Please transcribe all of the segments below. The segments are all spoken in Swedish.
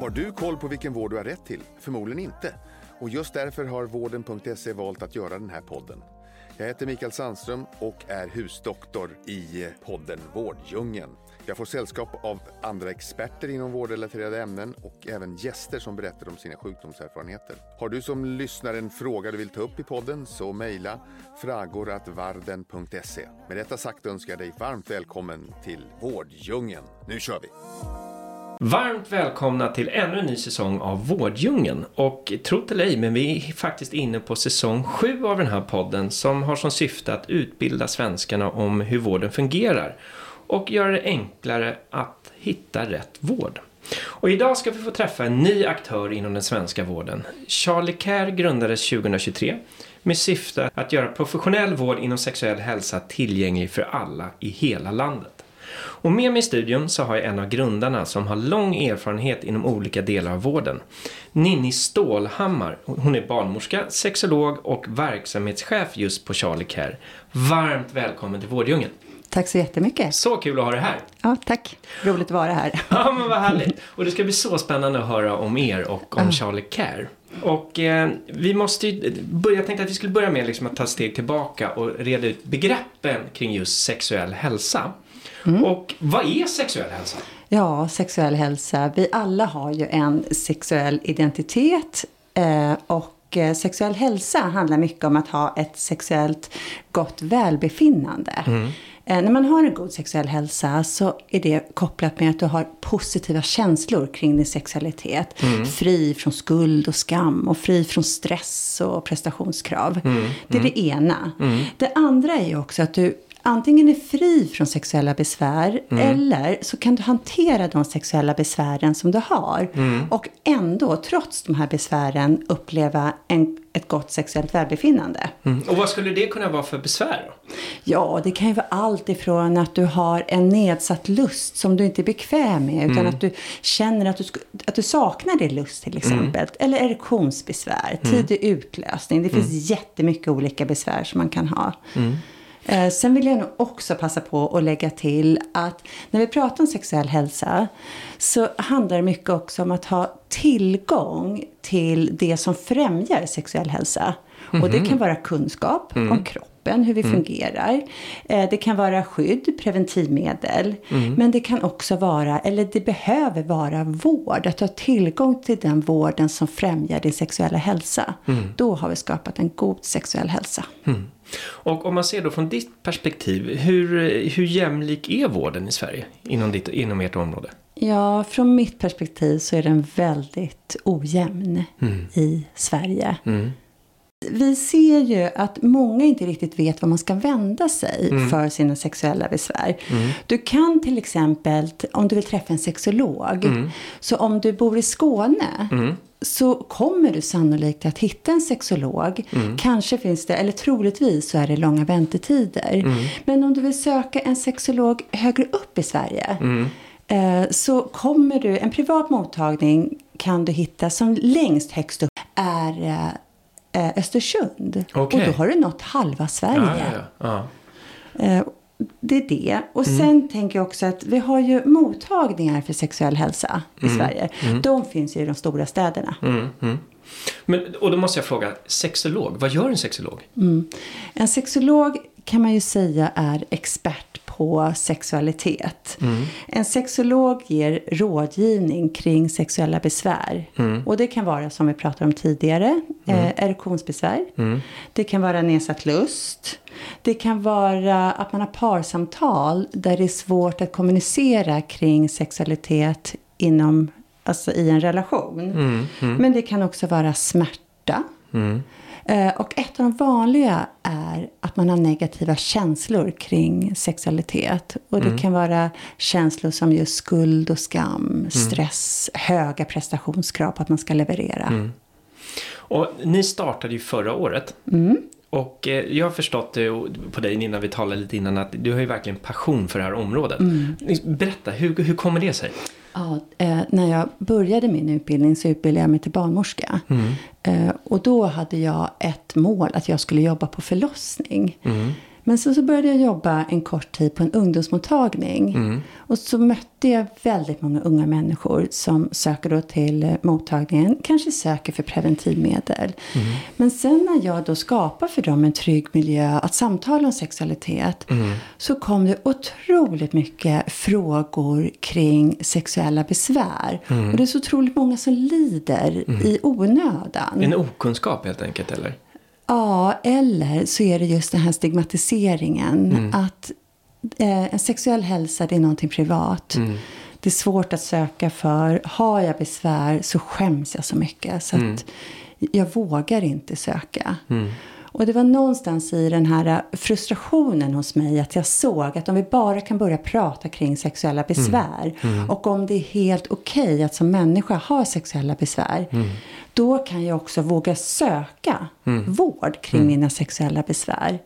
Har du koll på vilken vård du har rätt till? Förmodligen inte. Och just därför har vården.se valt att göra den här podden. Jag heter Mikael Sandström och är husdoktor i eh, podden Vårddjungeln. Jag får sällskap av andra experter inom vårdrelaterade ämnen och även gäster som berättar om sina sjukdomserfarenheter. Har du som lyssnare en fråga du vill ta upp i podden så mejla fragoratvarden.se. Med detta sagt önskar jag dig varmt välkommen till Vårddjungeln. Nu kör vi! Varmt välkomna till ännu en ny säsong av Vårddjungeln. Och tro det eller ej, men vi är faktiskt inne på säsong sju av den här podden som har som syfte att utbilda svenskarna om hur vården fungerar och göra det enklare att hitta rätt vård. Och idag ska vi få träffa en ny aktör inom den svenska vården. Charlie Care grundades 2023 med syfte att göra professionell vård inom sexuell hälsa tillgänglig för alla i hela landet. Och med mig i studion så har jag en av grundarna som har lång erfarenhet inom olika delar av vården. Ninni Stålhammar. Hon är barnmorska, sexolog och verksamhetschef just på Charlie Care. Varmt välkommen till Vårddjungeln. Tack så jättemycket. Så kul att ha dig här. Ja, tack. Roligt att vara här. Ja, men vad härligt. Och det ska bli så spännande att höra om er och om. Charlie Care. Och eh, vi måste ju börja, jag tänkte att vi skulle börja med liksom att ta ett steg tillbaka och reda ut begreppen kring just sexuell hälsa. Mm. Och vad är sexuell hälsa? Ja, sexuell hälsa. Vi alla har ju en sexuell identitet eh, och eh, sexuell hälsa handlar mycket om att ha ett sexuellt gott välbefinnande. Mm. Eh, när man har en god sexuell hälsa så är det kopplat med att du har positiva känslor kring din sexualitet. Mm. Fri från skuld och skam och fri från stress och prestationskrav. Mm. Det är det mm. ena. Mm. Det andra är ju också att du antingen är fri från sexuella besvär mm. eller så kan du hantera de sexuella besvären som du har. Mm. Och ändå, trots de här besvären, uppleva en, ett gott sexuellt välbefinnande. Mm. Och vad skulle det kunna vara för besvär då? Ja, det kan ju vara allt ifrån att du har en nedsatt lust som du inte är bekväm med. Utan mm. att du känner att du, att du saknar din lust till exempel. Mm. Eller erektionsbesvär, mm. tidig utlösning. Det finns jättemycket olika besvär som man kan ha. Eh, sen vill jag nog också passa på att lägga till att när vi pratar om sexuell hälsa så handlar det mycket också om att ha tillgång till det som främjar sexuell hälsa. Mm. Och det mhm. kan vara kunskap mm. om kroppen, hur vi mm. fungerar. Eh, det kan vara skydd, preventivmedel. Mm. Men det kan också vara, eller det behöver vara vård. Att ha tillgång till den vården som främjar din sexuella hälsa. Mm. Då har vi skapat en god sexuell hälsa. Mm. Och om man ser då från ditt perspektiv, hur, hur jämlik är vården i Sverige inom, ditt, inom ert område? Ja, från mitt perspektiv så är den väldigt ojämn i Sverige. Vi ser ju att många inte riktigt vet var man ska vända sig mm. för sina sexuella besvär. Mm. Du kan till exempel, om du vill träffa en sexolog, mm. så om du bor i Skåne mm så kommer du sannolikt att hitta en sexolog. Mm. Kanske finns det, eller troligtvis så är det långa väntetider. Mm. Men om du vill söka en sexolog högre upp i Sverige mm. eh, så kommer du, en privat mottagning kan du hitta som längst högst upp är eh, Östersund. Okay. Och då har du nått halva Sverige. Ja, ja. Eh, det är det. Och mm. sen tänker jag också att vi har ju mottagningar för sexuell hälsa i mm. Sverige. Mm. De finns ju i de stora städerna. Mm. mm. Men, och då måste jag fråga, sexolog, vad gör en sexolog? En sexolog kan man ju säga är expert på sexualitet. Mm. En sexolog ger rådgivning kring sexuella besvär. Mm. Och det kan vara som vi pratade om tidigare, mm. eh, erektionsbesvär. Mm. Det kan vara nedsatt lust. Det kan vara att man har parsamtal där det är svårt att kommunicera kring sexualitet inom, alltså i en relation. Mm. Mm. Men det kan också vara smärta. Eh, och ett av de vanliga är att man har negativa känslor kring sexualitet. Och det mm. kan vara känslor som just skuld och skam, mm. stress, mm. höga prestationskrav på att man ska leverera. Mm. Och ni startade ju förra året. Mm. Och eh, jag har förstått på dig innan vi talade lite innan att du har ju verkligen passion för det här området. Mm. Berätta, hur, hur kommer det sig? Ja, eh, när jag började min utbildning så utbildade jag mig till barnmorska. Mm. Eh, och då hade jag ett mål, att jag skulle jobba på förlossning. Mm. Men så, så började jag jobba en kort tid på en ungdomsmottagning. Mm. Och så mötte jag väldigt många unga människor som söker då till eh, mottagningen. Kanske söker för preventivmedel. Mm. Men sen när jag då skapar för dem en trygg miljö, att samtala om sexualitet. Mm. Så kom det otroligt mycket frågor kring sexuella besvär. Mm. Och det är så otroligt många som lider i onödan. En okunskap helt enkelt, eller? Ja, eller så är det just den här stigmatiseringen. Mm. Att eh, en sexuell hälsa, det är någonting privat. Mm. Det är svårt att söka för. Har jag besvär så skäms jag så mycket. Så Mm. att jag vågar inte söka. Mm. Och det var någonstans i den här frustrationen hos mig att jag såg att om vi bara kan börja prata kring sexuella besvär och om det är helt okej att som människa ha sexuella besvär då kan jag också våga söka vård kring mina sexuella besvär.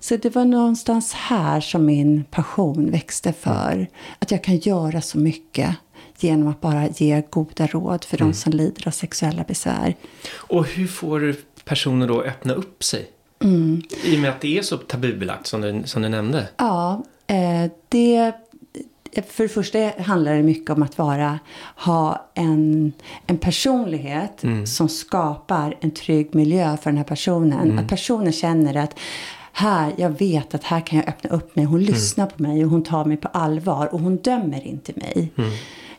Så det var någonstans här som min passion växte för att jag kan göra så mycket genom att bara ge goda råd för de som lider av sexuella besvär. Och hur får du personer då öppna upp sig? Mm. I och med att det är så tabubelagt som du, som du nämnde. Ja, eh, det... För det första handlar det mycket om att vara, ha en, en personlighet som skapar en trygg miljö för den här personen. Att personen känner att här, jag vet att här kan jag öppna upp mig. Hon lyssnar på mig och hon tar mig på allvar och hon dömer inte mig.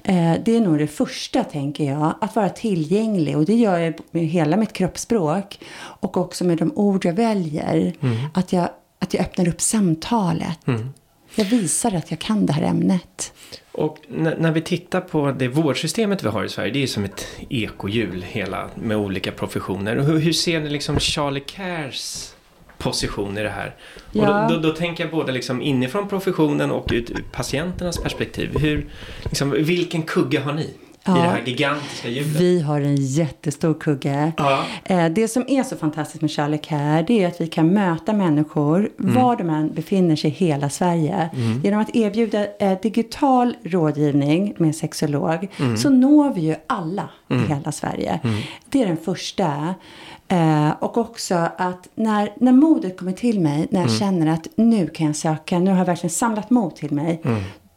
Eh, det är nog det första, tänker jag. Att vara tillgänglig. Och det gör jag med hela mitt kroppsspråk. Och också med de ord jag väljer. Att, jag, att jag öppnar upp samtalet. Jag visar att jag kan det här ämnet. Och när, när vi tittar på det vårdsystemet vi har i Sverige, det är som ett ekohjul hela med olika professioner. Och hur, hur ser ni liksom Charlie Cares position i det här? Och Ja. då, då, då tänker jag både liksom inifrån professionen och ut patienternas perspektiv. Hur, liksom, vilken kugge har ni i Ja. det här gigantiska hjulet? Vi har en jättestor kugge. Ja. Eh, Det som är så fantastiskt med Charlie Care det är att vi kan möta människor var de än befinner sig i hela Sverige. Genom att erbjuda eh, digital rådgivning med sexolog så når vi ju alla i hela Sverige. Det är den första. Eh, och också att när, när modet kommer till mig, när jag känner att nu kan jag söka, nu har jag verkligen samlat mod till mig.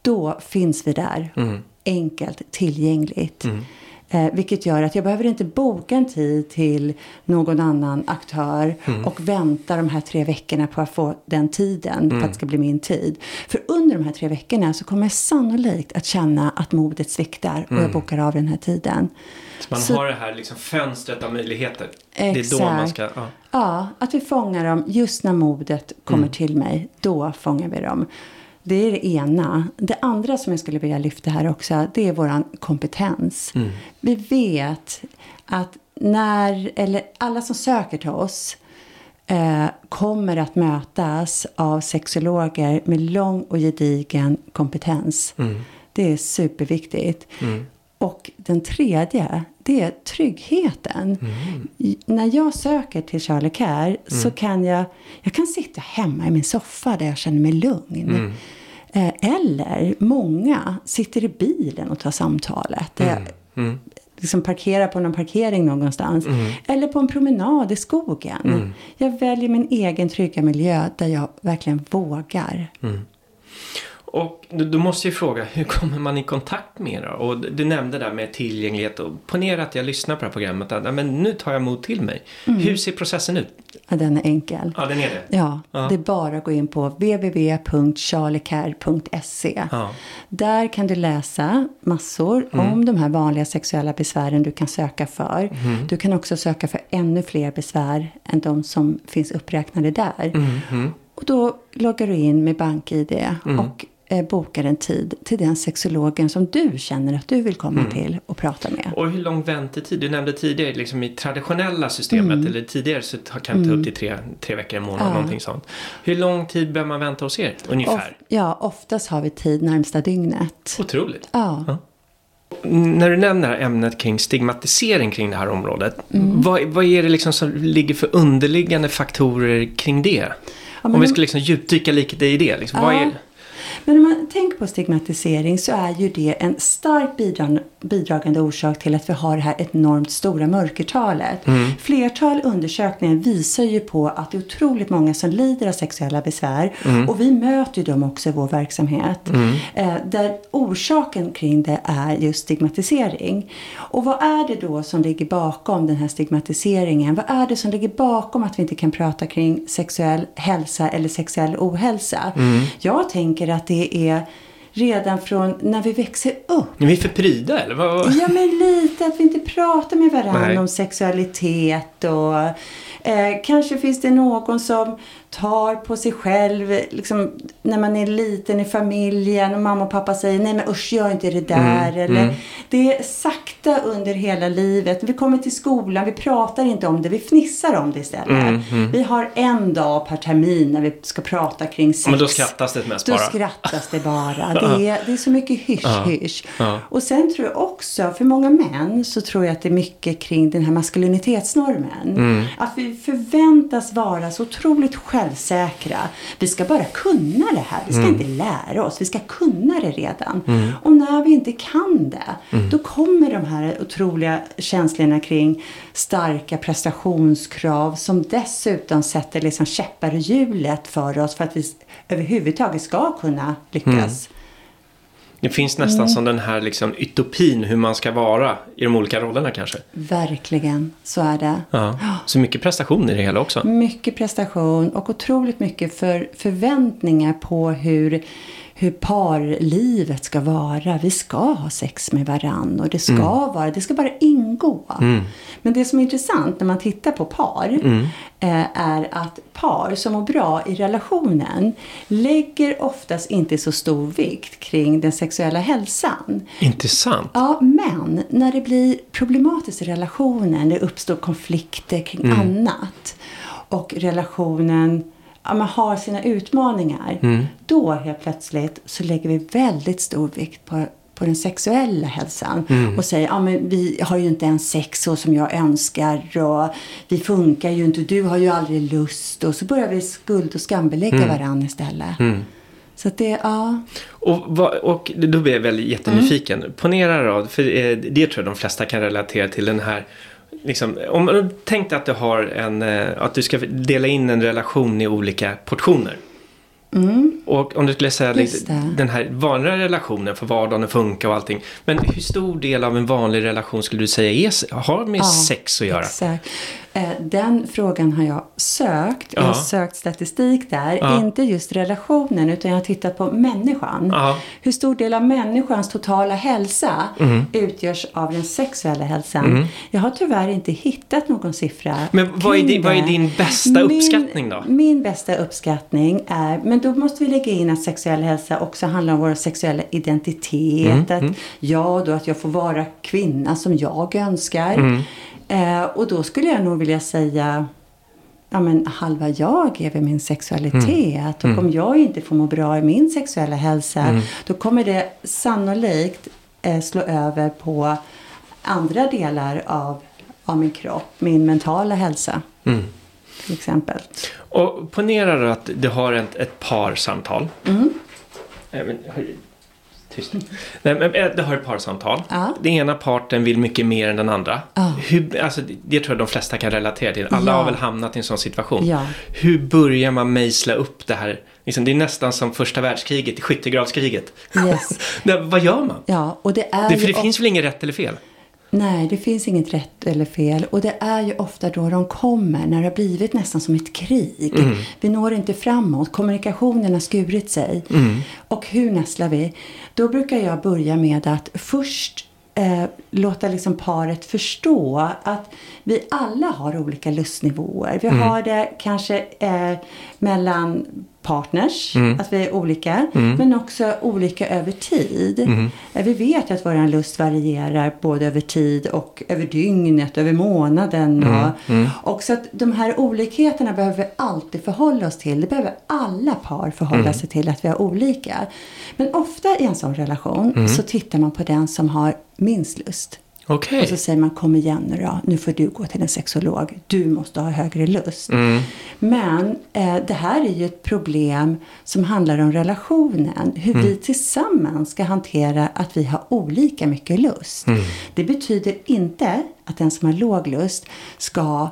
Då finns vi där. Enkelt, tillgängligt. Eh, vilket gör att jag behöver inte boka en tid till någon annan aktör och vänta de här tre veckorna på att få den tiden för att det ska bli min tid. För under de här tre veckorna så kommer jag sannolikt att känna att modet sviktar och jag bokar av den här tiden. Så man Så- har det här liksom fönstret av möjligheter. Det är då man Exakt. ska... Ja. Ja, att vi fångar dem just när modet kommer till mig. Då fångar vi dem. Det är det ena. Det andra som jag skulle vilja lyfta här också, det är våran kompetens. Vi vet att när, eller alla som söker till oss eh, kommer att mötas av sexologer med lång och gedigen kompetens. Det är superviktigt. Och den tredje, det är tryggheten. I- När jag söker till Charlie Care så kan jag, jag kan sitta hemma i min soffa där jag känner mig lugn. Eh, eller många sitter i bilen och tar samtalet. Där jag liksom parkerar på någon parkering någonstans. Eller på en promenad i skogen. Jag väljer min egen trygga miljö där jag verkligen vågar. Och då, måste jag fråga, hur kommer man i kontakt med er? Och du nämnde där med tillgänglighet och ponera att jag lyssnar på det här programmet. Att, men nu tar jag mod till mig. Hur ser processen ut? Ja, den är enkel. Ja, den är det. Ja, Ja. det är bara att gå in på www.charliecare.se. Ja. Där kan du läsa massor om de här vanliga sexuella besvären du kan söka för. Du kan också söka för ännu fler besvär än de som finns uppräknade där. Och då loggar du in med BankID och eh, bokar en tid till den sexologen som du känner att du vill komma till och prata med. Och hur lång väntetid? Du nämnde tidigare, liksom i traditionella systemet, Mm. eller tidigare så kan det ta upp till tre, tre veckor, en månad, någonting sånt. Hur lång tid behöver man vänta hos er, ungefär? Of, ja, oftast har vi tid närmsta dygnet. Otroligt. Ja. När du nämner det här ämnet kring stigmatisering kring det här området, Mm. vad, vad är det liksom som ligger för underliggande faktorer kring det? men Om vi skulle liksom djupdyka lite i det, liksom, vad Ja. är Men om man tänker på stigmatisering så är ju det en starkt bidragande, bidragande orsak till att vi har det här enormt stora mörkertalet. Mm. Flertal undersökningar visar ju på att det är otroligt många som lider av sexuella besvär. Mm. Och vi möter ju dem också i vår verksamhet. Mm. Eh, där orsaken kring det är just stigmatisering. Och vad är det då som ligger bakom den här stigmatiseringen? Vad är det som ligger bakom att vi inte kan prata kring sexuell hälsa eller sexuell ohälsa? Mm. Jag tänker att det är redan från när vi växer upp. Är vi för pryda eller? Vad? Ja men lite att vi inte pratar med varandra om sexualitet och eh, kanske finns det någon som tar på sig själv liksom, när man är liten i familjen och mamma och pappa säger nej men usch gör inte det där. Mm, eller, mm. Det är sakta under hela livet. Vi kommer till skolan, vi pratar inte om det, vi fnissar om det istället. Mm, mm. vi har en dag per termin när vi ska prata kring sex. Men då skrattas det mest bara. Då skrattas det bara. Det är, det är så mycket hysch-hysch. Och sen tror jag också, för många män så tror jag att det är mycket kring den här maskulinitetsnormen. Mm. Att vi förväntas vara så otroligt själva självsäkra. Vi ska bara kunna det här. Vi ska mm. inte lära oss. Vi ska kunna det redan. Mm. Och när vi inte kan det, mm. då kommer de här otroliga känslorna kring starka prestationskrav som dessutom sätter liksom käppar i hjulet för oss för att vi överhuvudtaget ska kunna lyckas. Det finns nästan mm. som den här liksom utopin hur man ska vara i de olika rollerna kanske. Verkligen, så är det. Ja. Så mycket prestation i det hela också. Mycket prestation och otroligt mycket för förväntningar på hur hur parlivet ska vara. Vi ska ha sex med varann och det ska mm. vara, det ska bara ingå. Mm. Men det som är intressant när man tittar på par mm. eh, är att par som mår bra i relationen lägger oftast inte så stor vikt kring den sexuella hälsan. Intressant. Ja, men när det blir problematiskt i relationen, det uppstår konflikter kring mm. annat och relationen man har sina utmaningar. Mm. Då helt plötsligt så lägger vi väldigt stor vikt på, på den sexuella hälsan. Mm. Och säger, ja men vi har ju inte ens sex så som jag önskar. Och vi funkar ju inte. Du har ju aldrig lust. Och så börjar vi skuld och skambelägga mm. varandra istället. Mm. Så att det, ja. Och, och då blir jag väldigt jättenyfiken. Mm. Ponera då, för eh, det tror jag de flesta kan relatera till den här Liksom, om tänk dig att du har en, eh, att du ska dela in en relation i olika portioner. Mm. Och om du skulle säga liksom, den här vanliga relationen för vardagen att funka och allting. Men hur stor del av en vanlig relation skulle du säga är, har med ja, sex att göra? Exakt. Eh, den frågan har jag sökt. Jag har sökt statistik där. Ja. Inte just relationen utan jag har tittat på människan. Ja. Hur stor del av människans totala hälsa mm. utgörs av den sexuella hälsan. Mm. Jag har tyvärr inte hittat någon siffra Men vad är, din, vad är din bästa min, uppskattning då? Min bästa uppskattning är, men då måste vi lägga in att sexuell hälsa också handlar om vår sexuella identitet. Mm. Att mm. jag då, att jag får vara kvinna som jag önskar. Eh, och då skulle jag nog vilja säga ja, men halva jag är väl min sexualitet. Mm. Och om mm. jag inte får må bra i min sexuella hälsa mm. då kommer det sannolikt eh, slå över på andra delar av, av min kropp. Min mentala hälsa. Mm. Till exempel. Och ponera att du har ett, ett parsamtal. Mm. Tyst. Nej, men eh, det har ett parsamtal. Ja. Den ena parten vill mycket mer än den andra. Ja. Hur, alltså, det tror jag de flesta kan relatera till. Alla ja. har väl hamnat i en sån situation. Ja. Hur börjar man mejsla upp det här? Liksom, det är nästan som första världskriget, skyttegravskriget. Yes. vad gör man? Ja, och det är det, för det finns väl inget rätt eller fel? Nej, det finns inget rätt eller fel. Och det är ju ofta då de kommer, när det har blivit nästan som ett krig. Mm. Vi når inte framåt, kommunikationen har skurit sig. Mm. Och hur nästlar vi? Då brukar jag börja med att först eh, låta liksom paret förstå att vi alla har olika lustnivåer. Vi mm. har det kanske eh, mellan partners, mm. att vi är olika, mm. men också olika över tid. Mm. Eh, vi vet att vår lust varierar både över tid och över dygnet, över månaden. Mm. Och, mm. och så att de här olikheterna behöver vi alltid förhålla oss till. Det behöver alla par förhålla mm. sig till, att vi har olika. Men ofta i en sån relation så tittar man på den som har minst lust. Okej. Och så säger man kom igen nu då, nu får du gå till en sexolog. Du måste ha högre lust. Mm. Men eh, det här är ju ett problem som handlar om relationen. Hur Mm. vi tillsammans ska hantera att vi har olika mycket lust. Mm. Det betyder inte att den som har låg lust ska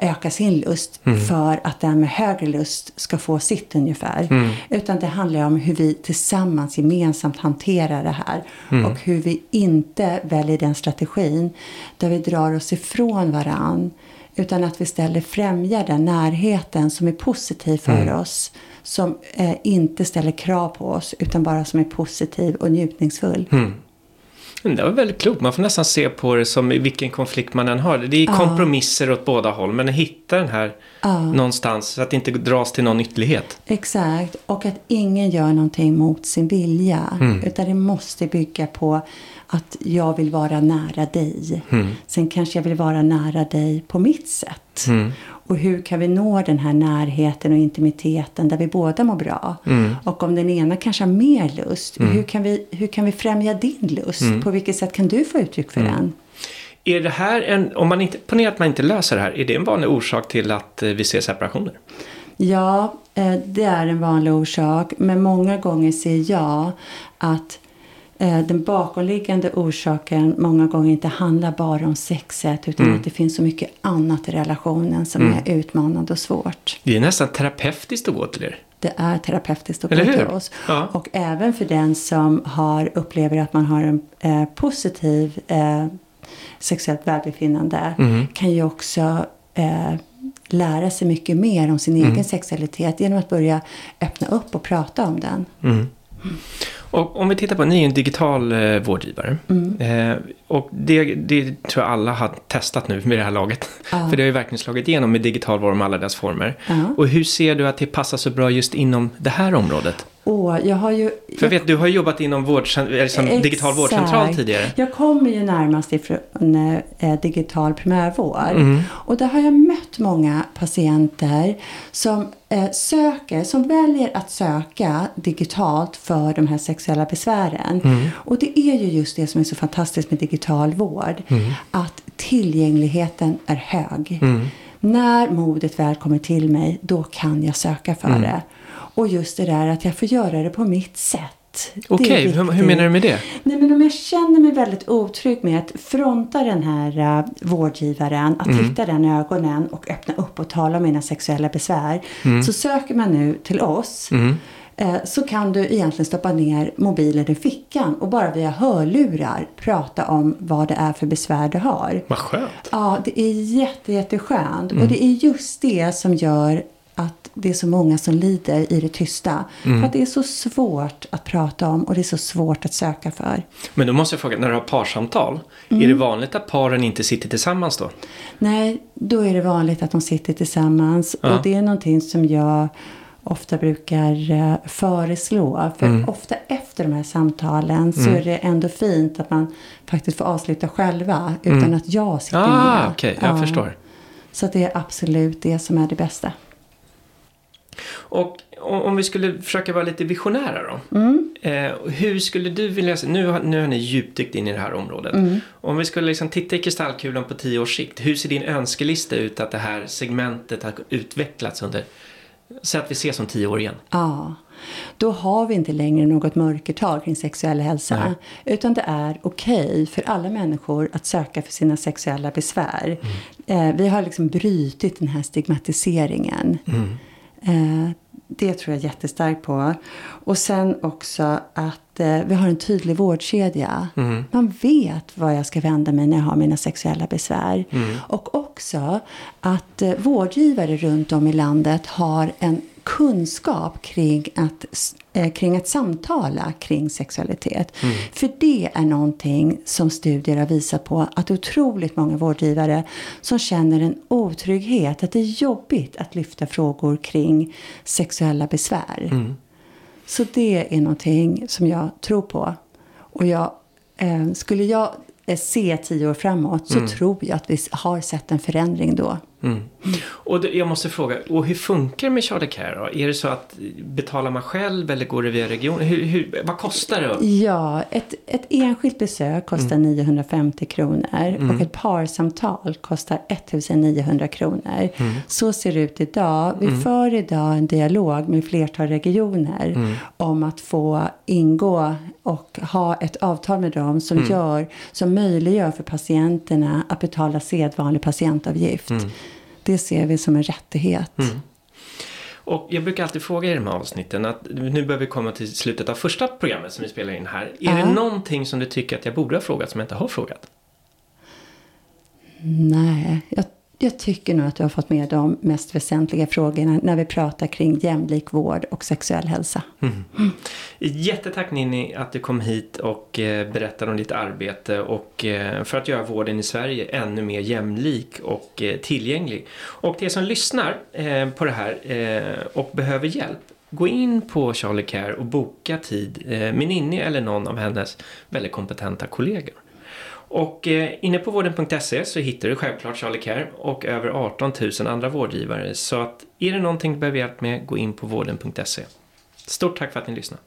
öka sin lust Mm. för att den med högre lust ska få sitt ungefär. Mm. Utan det handlar om hur vi tillsammans gemensamt hanterar det här. Mm. Och hur vi inte väljer den strategin där vi drar oss ifrån varann. Utan att vi istället främjar den närheten som är positiv för Mm. oss. Som eh, inte ställer krav på oss utan bara som är positiv och njutningsfull. Det var väldigt klokt. Man får nästan se på det som vilken konflikt man än har. Det är kompromisser åt båda håll. Men hitta den här någonstans så att det inte dras till någon ytterlighet. Exakt. Och att ingen gör någonting mot sin vilja. Mm. Utan det måste bygga på att jag vill vara nära dig. Mm. Sen kanske jag vill vara nära dig på mitt sätt. Mm. Och hur kan vi nå den här närheten och intimiteten där vi båda mår bra? Mm. Och om den ena kanske har mer lust, hur, kan vi, hur kan vi främja din lust? Mm. På vilket sätt kan du få uttryck för den? Är det här en, om man inte, ponera att man inte löser det här, är det en vanlig orsak till att eh, vi ser separationer? Ja, eh, det är en vanlig orsak. Men många gånger ser jag att den bakomliggande orsaken många gånger inte handlar bara om sexet. Utan Mm. att det finns så mycket annat i relationen som är utmanande och svårt. Det är nästan terapeutiskt att gå till er. Det är terapeutiskt att gå till oss. Ja. Och även för den som har, upplever att man har en eh, positiv eh, sexuellt välbefinnande. Mm. Kan ju också eh, lära sig mycket mer om sin Mm. egen sexualitet. Genom att börja öppna upp och prata om den. Och om vi tittar på, ni är ju en digital eh, vårdgivare. Mm. Eh, och det, det tror jag alla har testat nu med det här laget. Ja. För det har ju verkligen slagit igenom med digital vård med alla dess former. Ja. Och hur ser du att det passar så bra just inom det här området? Och jag har ju... För jag vet, du har jobbat inom vårdcent- eller som digital vårdcentral tidigare. Jag kommer ju närmast ifrån eh, digital primärvård. Mm. Och där har jag mött många patienter som eh, söker, som väljer att söka digitalt för de här sexuella besvären. Mm. Och det är ju just det som är så fantastiskt med digital vård. Att tillgängligheten är hög. Mm. När modet väl kommer till mig, då kan jag söka för Mm. det. Och just det där att jag får göra det på mitt sätt. Okej, hur, hur menar du med det? Nej, men om jag känner mig väldigt otrygg med att fronta den här uh, vårdgivaren, att Mm. titta den i ögonen och öppna upp och tala om mina sexuella besvär. Så söker man nu till oss. Mm. eh, Så kan du egentligen stoppa ner mobilen i fickan och bara via hörlurar prata om vad det är för besvär du har. Vad skönt. Ja, det är jätte, jätteskönt. Mm. Och det är just det som gör att det är så många som lider i det tysta. Mm. För att det är så svårt att prata om och det är så svårt att söka för. Men då måste jag fråga, när du har parsamtal, är det vanligt att paren inte sitter tillsammans då? Nej, då är det vanligt att de sitter tillsammans. Ja. Och det är någonting som jag ofta brukar eh, föreslå. För Mm. ofta efter de här samtalen så är det ändå fint att man faktiskt får avsluta själva. Utan att jag sitter Mm. Ah, med. okej, jag Ja. förstår. Så det är absolut det som är det bästa. Och om vi skulle försöka vara lite visionära då. Mm. Eh, hur skulle du vilja se, nu nu har ni djupdykt in i det här området. Mm. Om vi skulle liksom titta i kristallkulan på tio års sikt. Hur ser din önskelista ut att det här segmentet har utvecklats under, så att vi ses om tio år igen? Ja, då har vi inte längre något mörkertal kring sexuell hälsa. Nej. Utan det är okej för alla människor att söka för sina sexuella besvär. Eh, vi har liksom brutit den här stigmatiseringen. Eh, det tror jag jättestarkt på. Och sen också att eh, vi har en tydlig vårdkedja. Man vet var jag ska vända mig när jag har mina sexuella besvär. Och också att eh, vårdgivare runt om i landet har en kunskap kring att, eh, kring att samtala kring sexualitet. För det är någonting som studier har visat på att otroligt många vårdgivare som känner en otrygghet, att det är jobbigt att lyfta frågor kring sexuella besvär. Så det är någonting som jag tror på. Och jag, eh, skulle jag eh, se tio år framåt så tror jag att vi har sett en förändring då. Och jag måste fråga, och hur funkar det med Charlie Care då? Är det så att betalar man själv eller går det via regionen? Hur, hur, vad kostar det? Ja, ett, ett enskilt besök kostar mm. 950 kronor mm. och ett parsamtal kostar 1900 kronor. Mm. Så ser det ut idag. Vi mm. för idag en dialog med flertal regioner mm. om att få ingå och ha ett avtal med dem som, mm. gör, som möjliggör för patienterna att betala sedvanlig patientavgift. Det ser vi som en rättighet. Mm. Och jag brukar alltid fråga i de här avsnitten att nu börjar vi komma till slutet av första programmet som vi spelar in här. Är äh. det någonting som du tycker att jag borde ha frågat som jag inte har frågat? Nej, jag jag tycker nog att du har fått med de mest väsentliga frågorna när vi pratar kring jämlik vård och sexuell hälsa. Mm. Mm. Jättetack Ninni att du kom hit och eh, berättade om ditt arbete och eh, för att göra vården i Sverige ännu mer jämlik och eh, tillgänglig. Och till er som lyssnar på det här och behöver hjälp Gå in på Charlie Care och boka tid med Ninni eller någon av hennes väldigt kompetenta kollegor. Och eh, inne på vården.se så hittar du självklart Charlie Care och över 18 000 andra vårdgivare. Så att är det någonting du behöver hjälp med, gå in på vården.se. Stort tack för att ni lyssnade.